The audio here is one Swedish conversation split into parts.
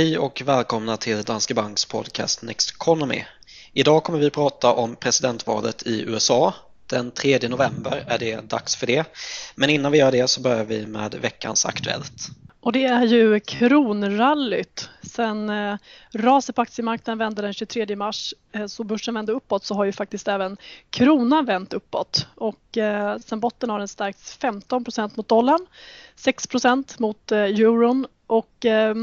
Hej och välkomna till Danske Banks podcast Next Economy. Idag kommer vi prata om presidentvalet i USA. Den 3 november är det dags för det. Men innan vi gör det så börjar vi med veckans Aktuellt. Och det är ju kronrallyt. Sen eh, raset på aktiemarknaden vände den 23 mars eh, så börsen vände uppåt så har ju faktiskt även kronan vänt uppåt och eh, sen botten har den stärkts 15% mot dollarn, 6% mot eh, euron och eh,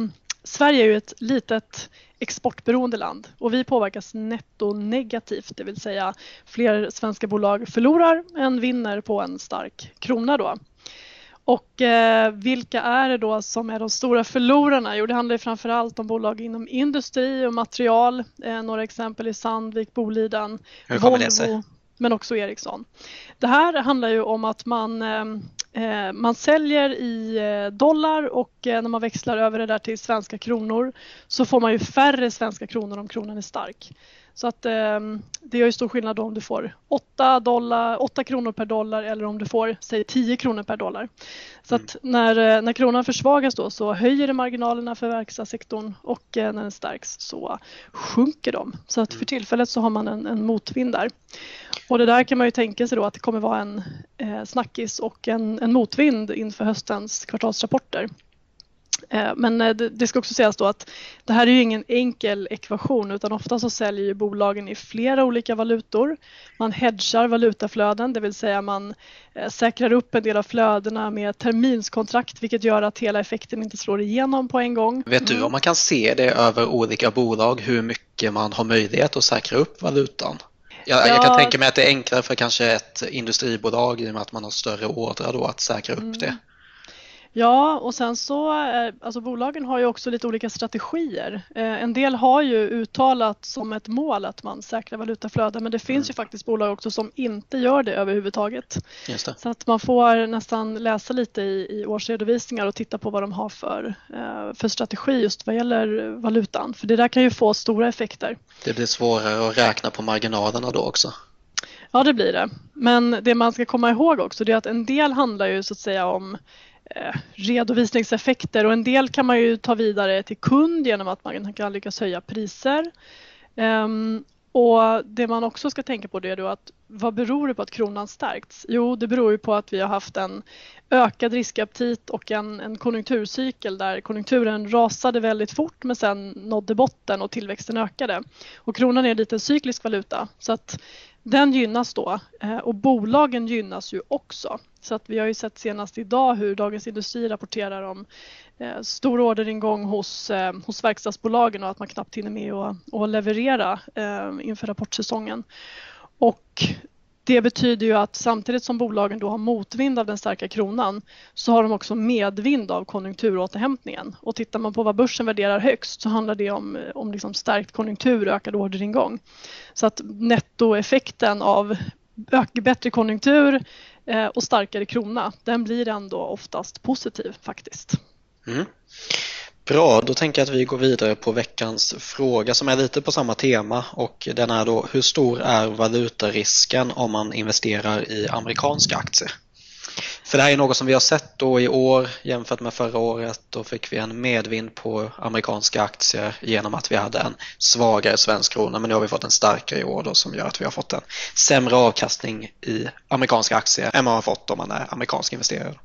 Sverige är ju ett litet exportberoende land och vi påverkas netto negativt, det vill säga fler svenska bolag förlorar än vinner på en stark krona då. Och eh, vilka är det då som är de stora förlorarna? Jo, det handlar framför allt om bolag inom industri och material. Eh, några exempel är Sandvik, Boliden, Volvo, men också Ericsson. Det här handlar ju om att man, ehm, eh, man säljer i eh, dollar och eh, när man växlar över det där till svenska kronor så får man ju färre svenska kronor om kronan är stark. Så att eh, det gör ju stor skillnad om du får 8, dollar, 8 kronor per dollar eller om du får säg 10 kronor per dollar. Så att mm. när, eh, när kronan försvagas då så höjer det marginalerna för verkstadssektorn och eh, när den stärks så sjunker de. Så att för mm. tillfället så har man en, en motvind där. Och det där kan man ju tänka sig då att det kommer vara en eh, snackis och en, en motvind inför höstens kvartalsrapporter. Eh, men eh, det ska också sägas då att det här är ju ingen enkel ekvation utan ofta så säljer ju bolagen i flera olika valutor. Man hedgar valutaflöden, det vill säga man eh, säkrar upp en del av flödena med terminskontrakt vilket gör att hela effekten inte slår igenom på en gång. Vet du mm. om man kan se det över olika bolag hur mycket man har möjlighet att säkra upp valutan? Jag, ja. jag kan tänka mig att det är enklare för kanske ett industribolag i och med att man har större ordrar då att säkra upp mm. det. Ja, och sen så, eh, alltså bolagen har ju också lite olika strategier. Eh, en del har ju uttalat som ett mål att man säkrar valutaflöden men det finns mm. ju faktiskt bolag också som inte gör det överhuvudtaget. Det. Så att man får nästan läsa lite i, i årsredovisningar och titta på vad de har för, eh, för strategi just vad gäller valutan. För det där kan ju få stora effekter. Det blir svårare att räkna på marginalerna då också. Ja, det blir det. Men det man ska komma ihåg också det är att en del handlar ju så att säga om Eh, redovisningseffekter och en del kan man ju ta vidare till kund genom att man kan lyckas höja priser. Ehm, och det man också ska tänka på det är då att vad beror det på att kronan stärkts? Jo, det beror ju på att vi har haft en ökad riskaptit och en, en konjunkturcykel där konjunkturen rasade väldigt fort men sen nådde botten och tillväxten ökade. Och kronan är lite cyklisk valuta så att den gynnas då eh, och bolagen gynnas ju också. Så att vi har ju sett senast idag hur Dagens Industri rapporterar om eh, stor orderingång hos, eh, hos verkstadsbolagen och att man knappt hinner med att, att leverera inför rapportsäsongen. Och det betyder ju att samtidigt som bolagen då har motvind av den starka kronan så har de också medvind av konjunkturåterhämtningen. Och tittar man på vad börsen värderar högst så handlar det om, om liksom stärkt konjunktur och ökad orderingång. Så att nettoeffekten av bättre konjunktur eh, och starkare krona, den blir ändå oftast positiv faktiskt. Mm. Bra, då tänker jag att vi går vidare på veckans fråga som är lite på samma tema och den är då hur stor är valutarisken om man investerar i amerikanska aktier? För det här är något som vi har sett då i år jämfört med förra året. Då fick vi en medvind på amerikanska aktier genom att vi hade en svagare svensk krona men nu har vi fått en starkare i år då som gör att vi har fått en sämre avkastning i amerikanska aktier än man har fått om man är amerikansk investerare.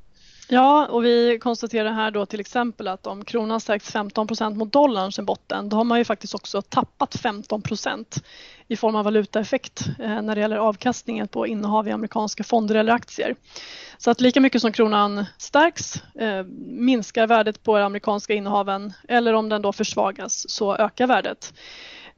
Ja, och vi konstaterar här då till exempel att om kronan stärks 15 procent mot dollarn sen botten, då har man ju faktiskt också tappat 15 procent i form av valutaeffekt eh, när det gäller avkastningen på innehav i amerikanska fonder eller aktier. Så att lika mycket som kronan stärks eh, minskar värdet på amerikanska innehaven eller om den då försvagas så ökar värdet.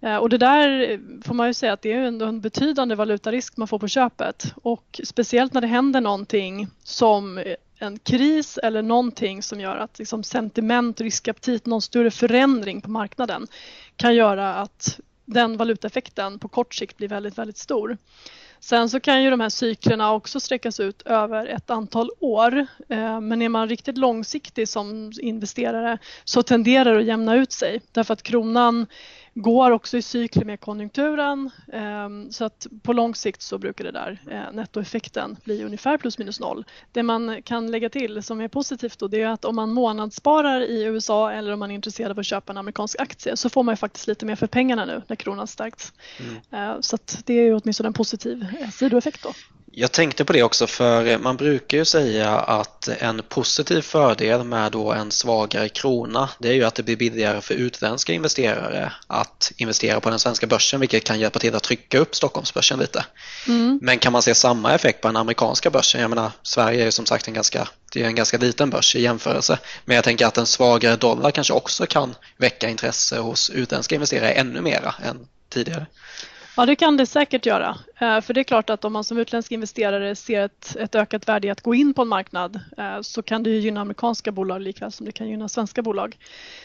Eh, och det där får man ju säga att det är ändå en betydande valutarisk man får på köpet och speciellt när det händer någonting som en kris eller någonting som gör att liksom sentiment, riskaptit, någon större förändring på marknaden kan göra att den valutaeffekten på kort sikt blir väldigt, väldigt stor. Sen så kan ju de här cyklerna också sträckas ut över ett antal år. Eh, men är man riktigt långsiktig som investerare så tenderar det att jämna ut sig därför att kronan går också i cykler med konjunkturen. Ehm, så att på lång sikt så brukar det där eh, nettoeffekten bli ungefär plus minus noll. Det man kan lägga till som är positivt då det är att om man månadssparar i USA eller om man är intresserad av att köpa en amerikansk aktie så får man ju faktiskt lite mer för pengarna nu när kronan stärkts. Mm. Så att det är ju åtminstone en positiv sidoeffekt då. Jag tänkte på det också för man brukar ju säga att en positiv fördel med då en svagare krona det är ju att det blir billigare för utländska investerare att investera på den svenska börsen vilket kan hjälpa till att trycka upp Stockholmsbörsen lite. Mm. Men kan man se samma effekt på den amerikanska börsen? Jag menar Sverige är ju som sagt en ganska, det är en ganska liten börs i jämförelse men jag tänker att en svagare dollar kanske också kan väcka intresse hos utländska investerare ännu mera än tidigare. Ja, det kan det säkert göra. Eh, för det är klart att om man som utländsk investerare ser ett, ett ökat värde i att gå in på en marknad eh, så kan det gynna amerikanska bolag likväl som det kan gynna svenska bolag.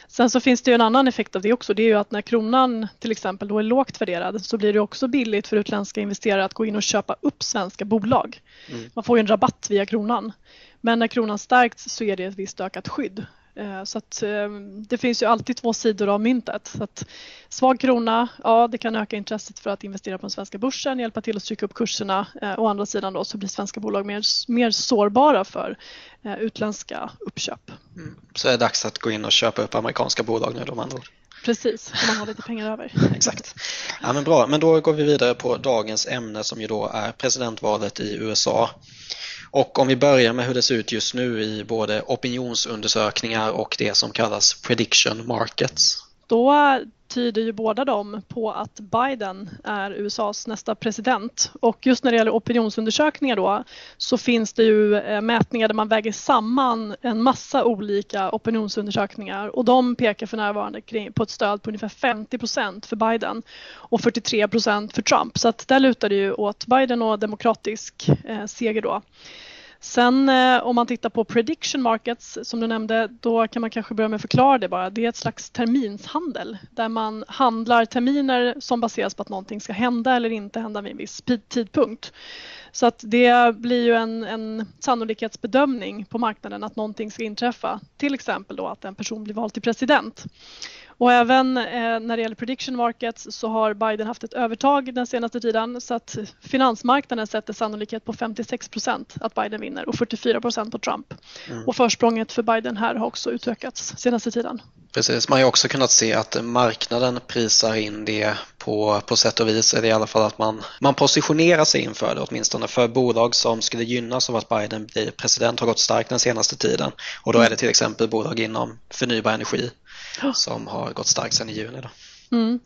Sen så finns det ju en annan effekt av det också. Det är ju att när kronan till exempel då är lågt värderad så blir det också billigt för utländska investerare att gå in och köpa upp svenska bolag. Mm. Man får ju en rabatt via kronan. Men när kronan stärks så är det ett visst ökat skydd. Eh, så att eh, det finns ju alltid två sidor av myntet. Så att svag krona, ja det kan öka intresset för att investera på den svenska börsen, hjälpa till att trycka upp kurserna. Eh, å andra sidan då så blir svenska bolag mer, mer sårbara för utländska uppköp. Mm. Så är det dags att gå in och köpa upp amerikanska bolag nu då med andra? Precis, om man har lite pengar över. Exakt. Ja, men bra, men då går vi vidare på dagens ämne som ju då är presidentvalet i USA. Och om vi börjar med hur det ser ut just nu i både opinionsundersökningar och det som kallas prediction markets. Då tyder ju båda dem på att Biden är USAs nästa president. Och just när det gäller opinionsundersökningar då så finns det ju eh, mätningar där man väger samman en massa olika opinionsundersökningar och de pekar för närvarande på ett stöd på ungefär 50 procent för Biden och 43 procent för Trump. Så att där lutar det ju åt Biden och demokratisk eh, seger då. Sen eh, om man tittar på prediction markets som du nämnde, då kan man kanske börja med att förklara det bara. Det är ett slags terminshandel där man handlar terminer som baseras på att någonting ska hända eller inte hända vid en viss tidpunkt. Så att det blir ju en, en sannolikhetsbedömning på marknaden att någonting ska inträffa. Till exempel då att en person blir vald till president. Och även eh, när det gäller prediction markets så har Biden haft ett övertag den senaste tiden så att finansmarknaden sätter sannolikhet på 56 procent att Biden vinner och 44 procent på Trump. Mm. Och försprånget för Biden här har också utökats senaste tiden. Precis, man har också kunnat se att marknaden prisar in det på, på sätt och vis, det i alla fall att man, man positionerar sig inför det åtminstone för bolag som skulle gynnas av att Biden blir president har gått starkt den senaste tiden och då är det till exempel bolag inom förnybar energi som har gått starkt sedan i juni. Då. Mm.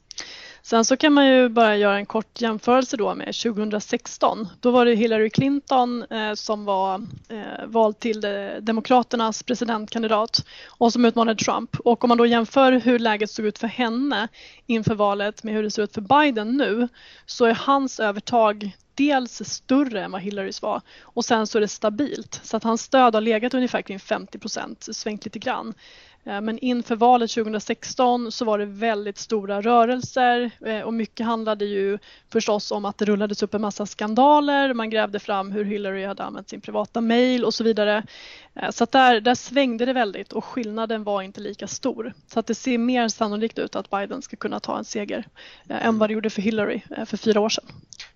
Sen så kan man ju bara göra en kort jämförelse då med 2016. Då var det Hillary Clinton eh, som var eh, vald till eh, Demokraternas presidentkandidat och som utmanade Trump. Och om man då jämför hur läget såg ut för henne inför valet med hur det ser ut för Biden nu så är hans övertag dels större än vad Hillarys var och sen så är det stabilt så att hans stöd har legat ungefär kring 50 procent, svängt lite grann. Eh, men inför valet 2016 så var det väldigt stora rörelser eh, och mycket handlade ju förstås om att det rullades upp en massa skandaler. Man grävde fram hur Hillary hade använt sin privata mail och så vidare. Eh, så att där, där svängde det väldigt och skillnaden var inte lika stor. Så att det ser mer sannolikt ut att Biden ska kunna ta en seger än vad det gjorde för Hillary för fyra år sedan.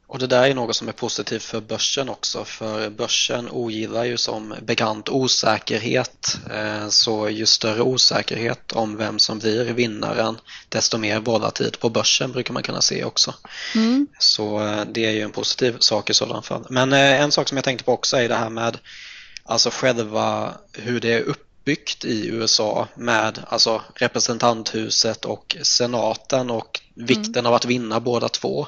Och det där är något som är positivt för börsen också för börsen ogillar ju som bekant osäkerhet eh, så ju större osäkerhet om vem som blir vinnaren desto mer volatilt på börsen brukar man kunna se också. Mm. Så eh, det är ju en positiv sak i sådana fall. Men eh, en sak som jag tänkte på också är det här med alltså själva hur det är uppbyggt i USA med alltså representanthuset och senaten och vikten mm. av att vinna båda två.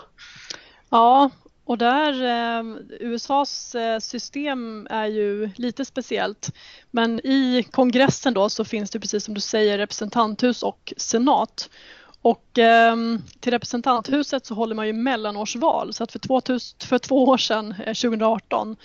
Ja, och där, eh, USAs eh, system är ju lite speciellt. Men i kongressen då så finns det precis som du säger representanthus och senat. Och eh, till representanthuset så håller man ju mellanårsval så att för, 2000, för två år sedan, eh, 2018,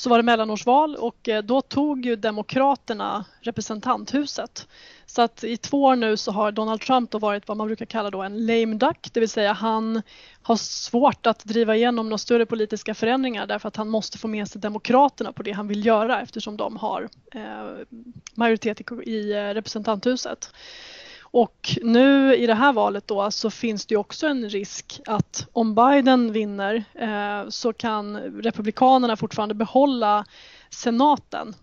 så var det mellanårsval och eh, då tog ju Demokraterna representanthuset. Så att i två år nu så har Donald Trump då varit vad man brukar kalla då en lame duck, det vill säga han har svårt att driva igenom några större politiska förändringar därför att han måste få med sig Demokraterna på det han vill göra eftersom de har eh, majoritet i, eh, representanthuset. Och nu i det här valet då så finns det också en risk att om Biden vinner eh, så kan Republikanerna fortfarande behålla senaten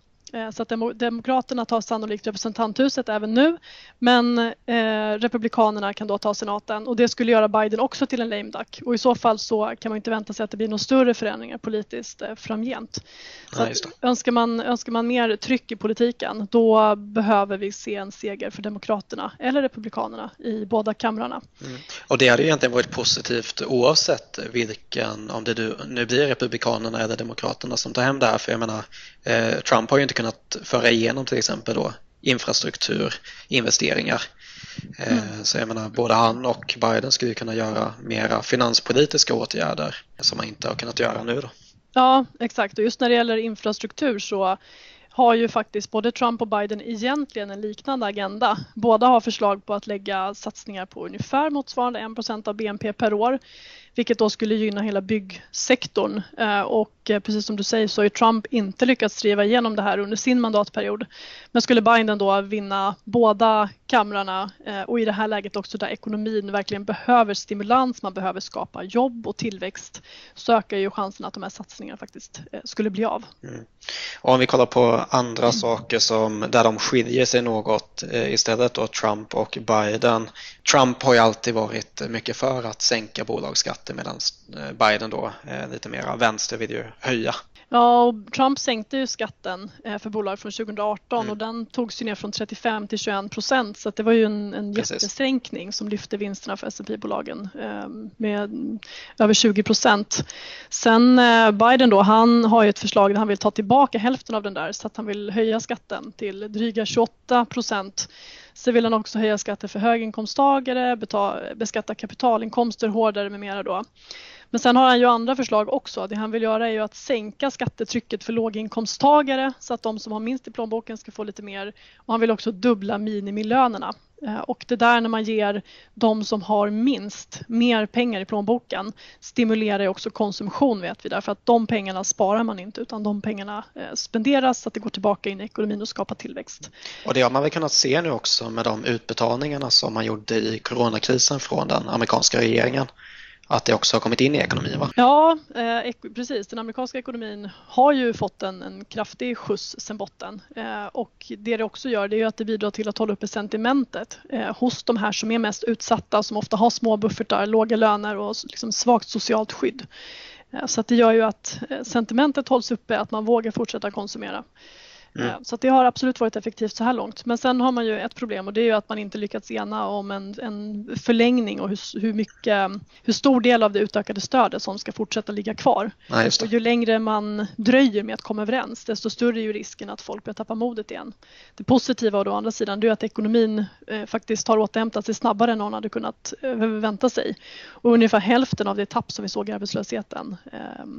så att Demokraterna tar sannolikt representanthuset även nu men eh, Republikanerna kan då ta senaten och det skulle göra Biden också till en lame duck och i så fall så kan man inte vänta sig att det blir några större förändringar politiskt eh, framgent. Så ja, önskar, man, önskar man mer tryck i politiken då behöver vi se en seger för Demokraterna eller Republikanerna i båda kamrarna. Mm. Och det hade egentligen varit positivt oavsett vilken, om det nu blir Republikanerna eller Demokraterna som tar hem det här för jag menar eh, Trump har ju inte kunnat föra igenom till exempel då infrastrukturinvesteringar. Eh, mm. Så jag menar, både han och Biden skulle kunna göra mera finanspolitiska åtgärder som man inte har kunnat göra nu då. Ja, exakt och just när det gäller infrastruktur så har ju faktiskt både Trump och Biden egentligen en liknande agenda. Båda har förslag på att lägga satsningar på ungefär motsvarande 1 av BNP per år vilket då skulle gynna hela byggsektorn. Eh, och eh, precis som du säger så har Trump inte lyckats driva igenom det här under sin mandatperiod. Men skulle Biden då vinna båda kamrarna eh, och i det här läget också där ekonomin verkligen behöver stimulans, man behöver skapa jobb och tillväxt så ökar ju chansen att de här satsningarna faktiskt skulle bli av. Mm. Och om vi kollar på andra mm. saker som, där de skiljer sig något istället då Trump och Biden. Trump har ju alltid varit mycket för att sänka bolagsskatten skatter medan eh, Biden då eh, lite mer vänster vill ju höja. Ja, och Trump sänkte ju skatten eh, för bolag från 2018 mm. och den togs ju ner från 35 till 21 procent så det var ju en, en jättesänkning som lyfte vinsterna för S&P bolagen med över 20 procent. Sen Biden då, han har ju ett förslag där han vill ta tillbaka hälften av den där så att han vill höja skatten till dryga 28 procent Sen vill han också höja skatter för höginkomsttagare, beskatta kapitalinkomster hårdare med mera då. Men sen har han ju andra förslag också. Det han vill göra är ju att sänka skattetrycket för låginkomsttagare så att de som har minst i plånboken ska få lite mer. Och han vill också dubbla minimilönerna. Eh, och det där när man ger de som har minst mer pengar i plånboken stimulerar ju också konsumtion vet vi därför att de pengarna sparar man inte utan de pengarna eh, spenderas så att det går tillbaka in i ekonomin och skapar tillväxt. Och det har man väl kunnat se nu också med de utbetalningarna som man gjorde i coronakrisen från den amerikanska regeringen att det också har kommit in i ekonomin va? Ja, eh, precis. Den amerikanska ekonomin har ju fått en, en kraftig skjuts sen botten eh, och det det också gör det är att det bidrar till att hålla uppe sentimentet eh, hos de här som är mest utsatta som ofta har små buffertar, låga löner och liksom svagt socialt skydd. Eh, så att det gör ju att eh, sentimentet hålls uppe, att man vågar fortsätta konsumera. Mm. Eh, så det har absolut varit effektivt så här långt. Men sen har man ju ett problem och det är ju att man inte lyckats ena om en, en förlängning och hur, hur, mycket, hur stor del av det utökade stödet som ska fortsätta ligga kvar. Ja, och ju längre man dröjer med att komma överens desto större är ju risken att folk börjar tappa modet igen. Det positiva å andra sidan är att ekonomin eh, faktiskt har återhämtat sig snabbare än någon hade kunnat eh, vänta sig. Och ungefär hälften av det tapp som vi såg i arbetslösheten eh,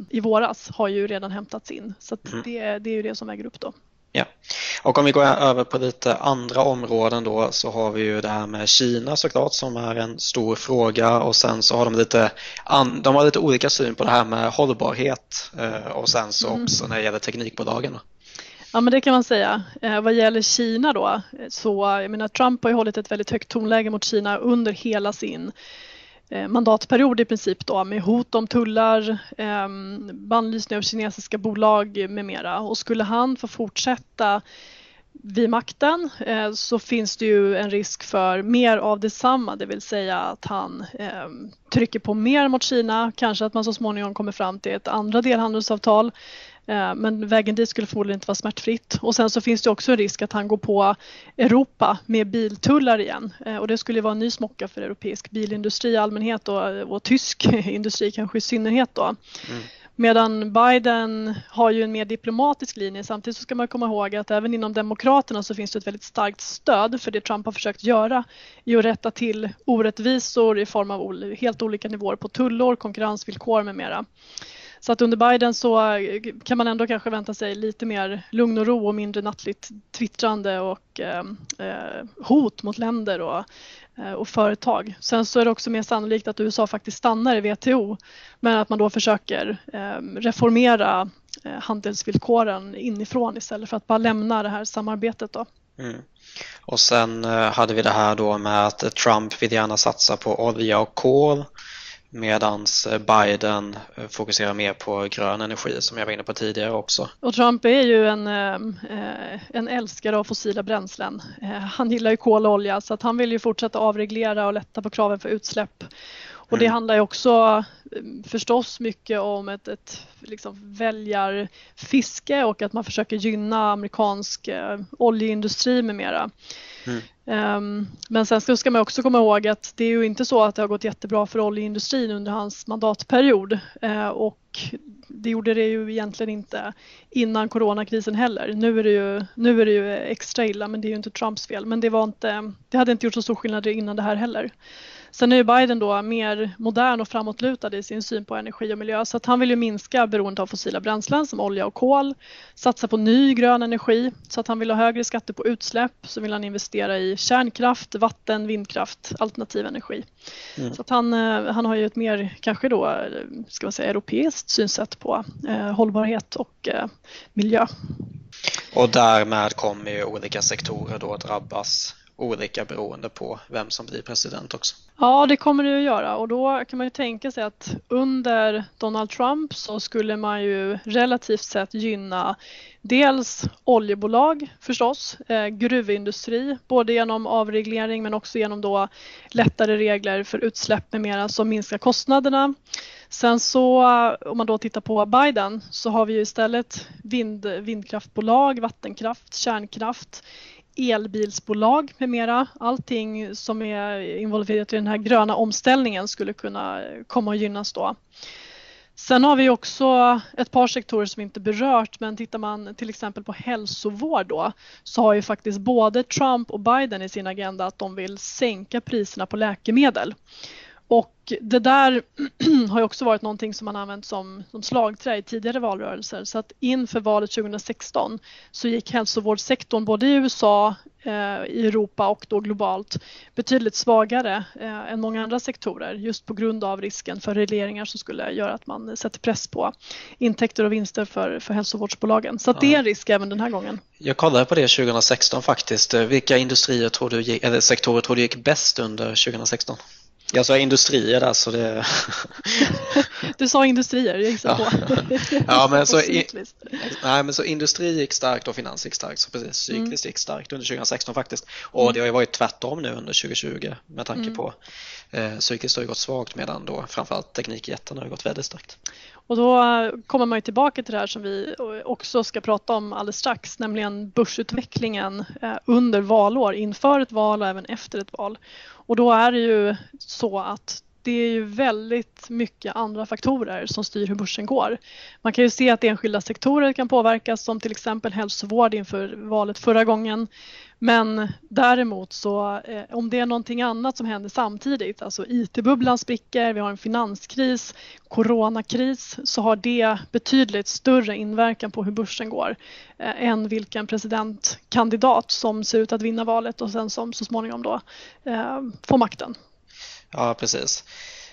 i våras har ju redan hämtats in. Så mm. det, det är ju det som väger upp då. Ja, och om vi går över på lite andra områden då så har vi ju det här med Kina såklart som är en stor fråga och sen så har de lite, de har lite olika syn på det här med hållbarhet eh, och sen så mm. också när det gäller teknikbolagen. Ja men det kan man säga. Eh, vad gäller Kina då så jag menar Trump har ju hållit ett väldigt högt tonläge mot Kina under hela sin Eh, mandatperiod i princip då med hot om tullar, ehm, bannlysning av kinesiska bolag med mera. Och skulle han få fortsätta vid makten eh, så finns det ju en risk för mer av detsamma, det vill säga att han ehm, trycker på mer mot Kina, kanske att man så småningom kommer fram till ett andra delhandelsavtal men vägen dit skulle förmodligen inte vara smärtfritt. Och sen så finns det också en risk att han går på Europa med biltullar igen. Eh, och det skulle vara en ny smocka för europeisk bilindustri i allmänhet och, och tysk industri kanske i synnerhet då. Mm. Medan Biden har ju en mer diplomatisk linje. Samtidigt så ska man komma ihåg att även inom Demokraterna så finns det ett väldigt starkt stöd för det Trump har försökt göra i att rätta till orättvisor i form av helt olika nivåer på tullor, konkurrensvillkor med mera. Så att under Biden så eh, kan man ändå kanske vänta sig lite mer lugn och ro och mindre nattligt twittrande och ehm, eh, hot mot länder och, eh, och företag. Sen så är det också mer sannolikt att USA faktiskt stannar i WTO men att man då försöker ehm, eh, reformera handelsvillkoren inifrån istället för att bara lämna det här samarbetet. Då. Mm. Och sen eh, hade vi det här då med att Trump vill gärna satsa på olja och kol medan Biden eh, fokuserar mer på grön energi som jag var inne på tidigare också. Och Trump är ju en, eh, en älskare av fossila bränslen. Han gillar ju kol och olja så att han vill ju fortsätta avreglera och lätta på kraven för utsläpp. Och det mm. handlar ju också förstås mycket om ett, ett liksom väljarfiske och att man försöker gynna amerikansk oljeindustri med mera. Mm. Um, men sen ska, ska man också komma ihåg att det är ju inte så att det har gått jättebra för oljeindustrin under hans mandatperiod uh, och det gjorde det ju egentligen inte innan coronakrisen heller. Nu är det ju, nu är det ju extra illa men det är ju inte Trumps fel. Men det, var inte, det hade inte gjort så stor skillnad innan det här heller. Sen är ju Biden då mer modern och framåtlutad i sin syn på energi och miljö så att han vill ju minska beroendet av fossila bränslen som olja och kol, satsa på ny grön energi så att han vill ha högre skatter på utsläpp så vill han investera i kärnkraft, vatten, vindkraft, alternativ energi. Mm. Så att han, eh, han har ju ett mer kanske då ska man säga europeiskt synsätt på eh, hållbarhet och eh, miljö. Och därmed kommer ju olika sektorer då drabbas olika beroende på vem som blir president också. Ja, det kommer det att göra och då kan man ju tänka sig att under Donald Trump så skulle man ju relativt sett gynna dels oljebolag förstås, eh, gruvindustri, både genom avreglering men också genom då lättare regler för utsläpp med mera som minskar kostnaderna. Sen så om man då tittar på Biden så har vi ju istället vind, vindkraftbolag, vattenkraft, kärnkraft elbilsbolag med mera. Allting som är involverat i den här gröna omställningen skulle kunna komma att gynnas då. Sen har vi också ett par sektorer som inte berört men tittar man till exempel på hälsovård då så har ju faktiskt både Trump och Biden i sin agenda att de vill sänka priserna på läkemedel. Och det där har ju också varit någonting som man använt som, som slagträ i tidigare valrörelser. Så att inför valet 2016 så gick hälsovårdssektorn både i USA, eh, i Europa och då globalt betydligt svagare eh, än många andra sektorer just på grund av risken för regleringar som skulle göra att man sätter press på intäkter och vinster för, för hälsovårdsbolagen. Så det är en risk även den här gången. Jag kollade på det 2016 faktiskt. Vilka industrier tror du, eller sektorer tror du gick bäst under 2016? Jag sa industrier där så det... du sa industrier, jag gissar på. ja, men så, i, nej, men så industri gick starkt och finans gick starkt. Så precis, cykliskt mm. gick starkt under 2016 faktiskt. Och mm. det har ju varit tvärtom nu under 2020 med tanke mm. på eh, cykliskt har ju gått svagt medan då framförallt teknikjättarna har gått väldigt starkt. Och då kommer man ju tillbaka till det här som vi också ska prata om alldeles strax, nämligen börsutvecklingen eh, under valår, inför ett val och även efter ett val. Och då är det ju så att det är ju väldigt mycket andra faktorer som styr hur börsen går. Man kan ju se att enskilda sektorer kan påverkas som till exempel hälsovård inför valet förra gången. Men däremot så eh, om det är någonting annat som händer samtidigt, alltså IT-bubblan spricker, vi har en finanskris, coronakris, så har det betydligt större inverkan på hur börsen går eh, än vilken presidentkandidat som ser ut att vinna valet och sen som så småningom då eh, får makten. Ja, precis.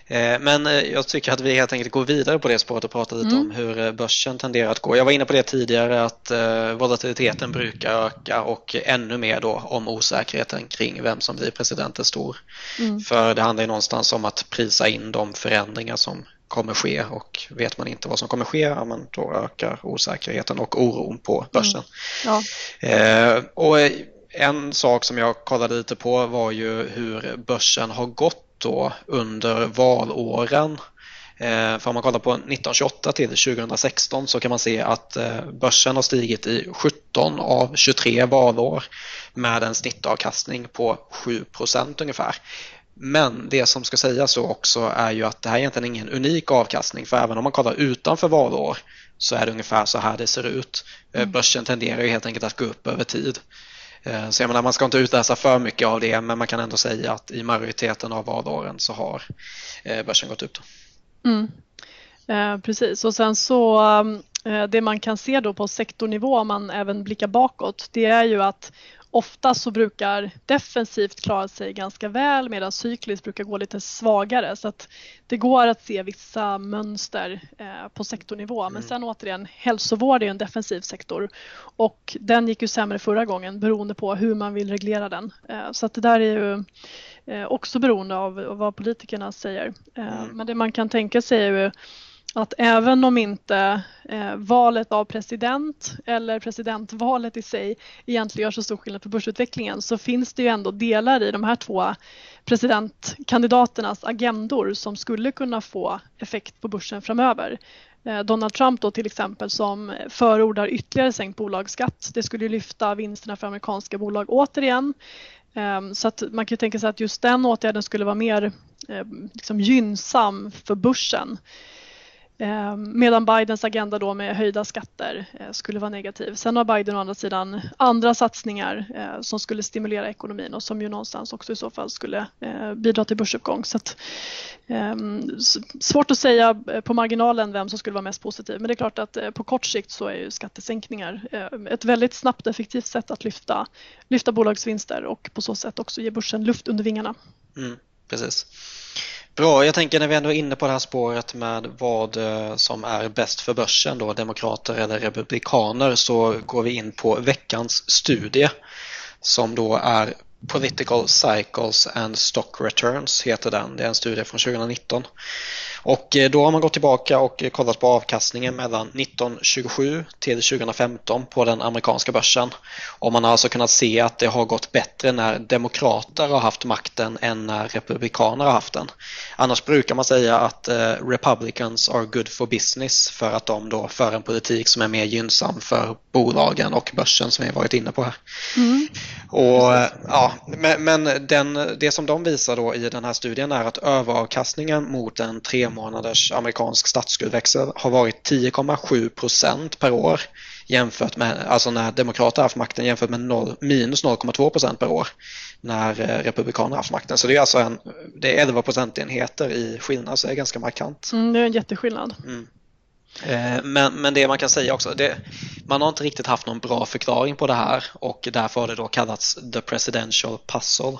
Eh, men eh, jag tycker att vi helt enkelt går vidare på det spåret och pratar lite mm. om hur eh, börsen tenderar att gå. Jag var inne på det tidigare att volatiliteten brukar öka och ännu mer då om osäkerheten kring vem som blir president är stor. Mm. För det handlar ju någonstans om att prisa in de förändringar som kommer ske och vet man inte vad som kommer ske, ja, men då ökar osäkerheten och oron på börsen. Mm. Ja. Eh, och en sak som jag kollade lite på var ju hur börsen har gått då under valåren. Eh, för om man kollar på 1928 till 2016 så kan man se att eh, börsen har stigit i 17 av 23 valår med en snittavkastning på 7% ungefär. Men det som ska sägas då också är ju att det här är egentligen ingen unik avkastning för även om man kollar utanför valår så är det ungefär så här det ser ut. Eh, mm. Börsen tenderar ju helt enkelt att gå upp över tid. Eh, så jag menar, man ska inte utläsa för mycket av det men man kan ändå säga att i majoriteten av valåren så har eh, börsen gått upp. Mm. Eh, precis och sen så eh, det man kan se då på sektornivå om man även blickar bakåt det är ju att ofta så brukar defensivt klara sig ganska väl medan cykliskt brukar gå lite svagare. Så att det går att se vissa mönster eh, på sektornivå. Men mm. sen återigen, hälsovård är en defensiv sektor och den gick ju sämre förra gången beroende på hur man vill reglera den. Eh, så att det där är ju eh, också beroende av vad politikerna säger. Mm. Men det man kan tänka sig är ju att även om inte eh, valet av president eller presidentvalet i sig egentligen gör så stor skillnad för börsutvecklingen så finns det ju ändå delar i de här två presidentkandidaternas agendor som skulle kunna få effekt på börsen framöver. Eh, Donald Trump då till exempel som förordar ytterligare sänkt bolagsskatt. Det skulle lyfta vinsterna för amerikanska bolag återigen. Ehm, så att man kan tänka sig att just den åtgärden skulle vara mer eh, liksom gynnsam för börsen. Ehm, medan Bidens agenda då med höjda skatter eh, skulle vara negativ. Sen har Biden å andra sidan andra satsningar eh, som skulle stimulera ekonomin och som ju någonstans också i så fall skulle eh, bidra till börsuppgång. Så att, ehm, svårt att säga på marginalen vem som skulle vara mest positiv men det är klart att på kort sikt så är ju skattesänkningar ett väldigt snabbt effektivt sätt att lyfta, lyfta bolagsvinster och på så sätt också ge börsen luft under vingarna. Mm, precis. Bra, jag tänker när vi ändå är inne på det här spåret med vad eh, som är bäst för börsen då, demokrater eller republikaner, så går vi in på veckans studie som då är Political Cycles and Stock Returns heter den. Det är en studie från 2019. Och eh, då har man gått tillbaka och kollat på avkastningen mellan 1927 till 2015 på den amerikanska börsen. Och man har alltså kunnat se att det har gått bättre när demokrater har haft makten än när republikaner har haft den. Annars brukar man säga att eh, Republicans are good for business för att de då för en politik som är mer gynnsam för bolagen och börsen som vi varit inne på här. Mm. Och, eh, ja, men, men den, det som de visar då i den här studien är att överavkastningen mot en tre månaders amerikansk statsskuldväxel har varit 10,7 procent per år jämfört med, alltså när demokrater har haft makten jämfört med 0, minus 0,2 procent per år när eh, republikaner har haft makten. Så det är alltså en, det är 11 procentenheter i skillnad, så det är ganska markant. Mm, det är en jätteskillnad. Mm. Eh, men, men det man kan säga också, det, man har inte riktigt haft någon bra förklaring på det här och därför har det då kallats the presidential puzzle.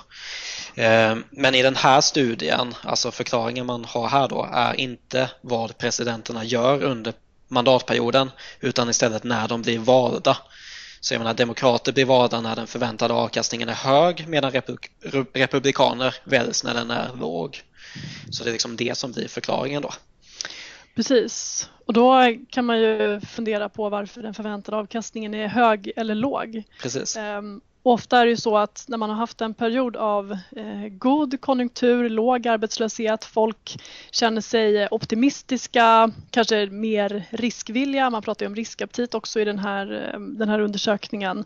Eh, men i den här studien, alltså förklaringen man har här då, är inte vad presidenterna gör under mandatperioden utan istället när de blir valda. Så jag menar, demokrater blir valda när den förväntade avkastningen är hög medan republikaner väljs när den är låg. Så det är liksom det som blir förklaringen då. Precis. Och då kan man ju fundera på varför den förväntade avkastningen är hög eller låg. Precis. Ofta är det ju så att när man har haft en period av eh, god konjunktur, låg arbetslöshet, folk känner sig optimistiska, kanske mer riskvilliga, man pratar ju om riskaptit också i den här, eh, den här undersökningen.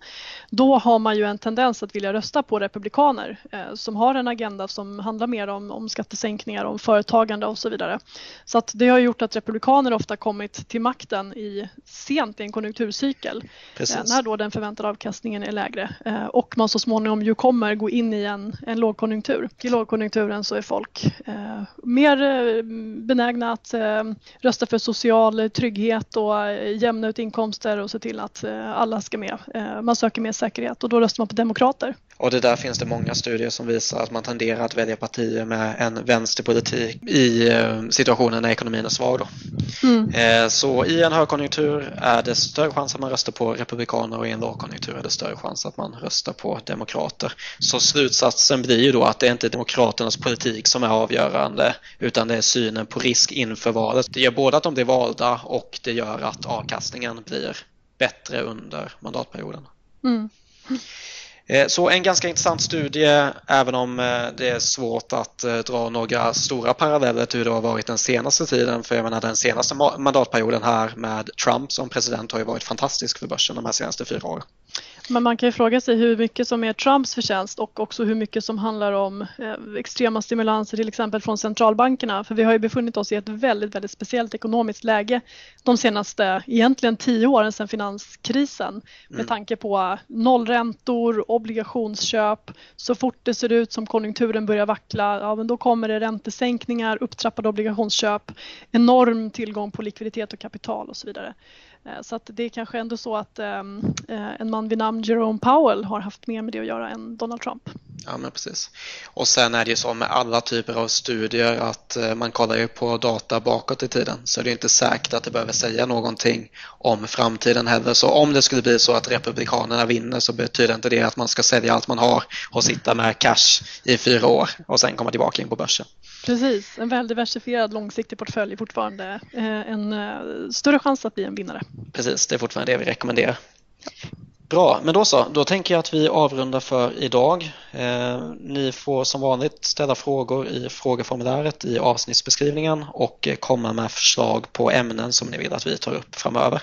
Då har man ju en tendens att vilja rösta på republikaner eh, som har en agenda som handlar mer om, om skattesänkningar, om företagande och så vidare. Så att det har gjort att republikaner ofta kommit till makten i, sent i en konjunkturcykel, eh, när då den förväntade avkastningen är lägre och man så småningom ju kommer gå in i en, en lågkonjunktur. I lågkonjunkturen så är folk eh, mer eh, benägna att eh, rösta för social trygghet och eh, jämna ut inkomster och se till att eh, alla ska med. Eh, man söker mer säkerhet och då röstar man på demokrater. Och det där finns det många studier som visar att man tenderar att välja partier med en vänsterpolitik i situationen när ekonomin är svag. Mm. Så i en högkonjunktur är det större chans att man röstar på republikaner och i en lågkonjunktur är det större chans att man röstar rösta på demokrater. Så slutsatsen blir ju då att det är inte demokraternas politik som är avgörande utan det är synen på risk inför valet. Det gör både att de blir valda och det gör att avkastningen blir bättre under mandatperioden. Mm. Eh, så en ganska intressant studie även om eh, det är svårt att eh, dra några stora paralleller till hur det har varit den senaste tiden. För jag menar den senaste mandatperioden här med Trump som president har ju varit fantastisk för börsen de här senaste fyra åren. Men man kan ju fråga sig hur mycket som är Trumps förtjänst och också hur mycket som handlar om eh, extrema stimulanser till exempel från centralbankerna. För vi har ju befunnit oss i ett väldigt, väldigt speciellt ekonomiskt läge de senaste, egentligen tio åren sedan finanskrisen med mm. tanke på nollräntor, obligationsköp. Så fort det ser ut som konjunkturen börjar vackla, ja men då kommer det räntesänkningar, upptrappade obligationsköp, enorm tillgång på likviditet och kapital och så vidare. Eh, så att det är kanske ändå så att ehm, eh, en man vid namn Jerome Powell har haft mer med det att göra än Donald Trump. Ja men precis. Och sen är det ju så med alla typer av studier att eh, man kollar ju på data bakåt i tiden så det är inte säkert att det behöver säga någonting om framtiden heller. Så om det skulle bli så att Republikanerna vinner så betyder inte det att man ska sälja allt man har och sitta med cash i fyra år och sen komma tillbaka in på börsen. Precis, en väl diversifierad långsiktig portfölj är fortfarande en större chans att bli en vinnare. Precis, det är fortfarande det vi rekommenderar. Bra, men då så. Då tänker jag att vi avrundar för idag. Eh, ni får som vanligt ställa frågor i frågeformuläret i avsnittsbeskrivningen och eh, komma med förslag på ämnen som ni vill att vi tar upp framöver.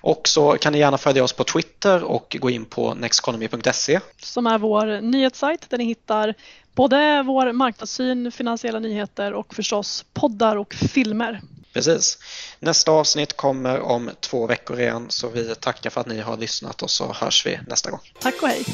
Och så kan ni gärna följa oss på Twitter och gå in på nexteconomy.se. Som är vår nyhetssajt där ni hittar både vår marknadssyn, finansiella nyheter och förstås poddar och filmer. Precis. Nästa avsnitt kommer om två veckor igen så vi tackar för att ni har lyssnat och så hörs vi nästa gång. Tack och hej!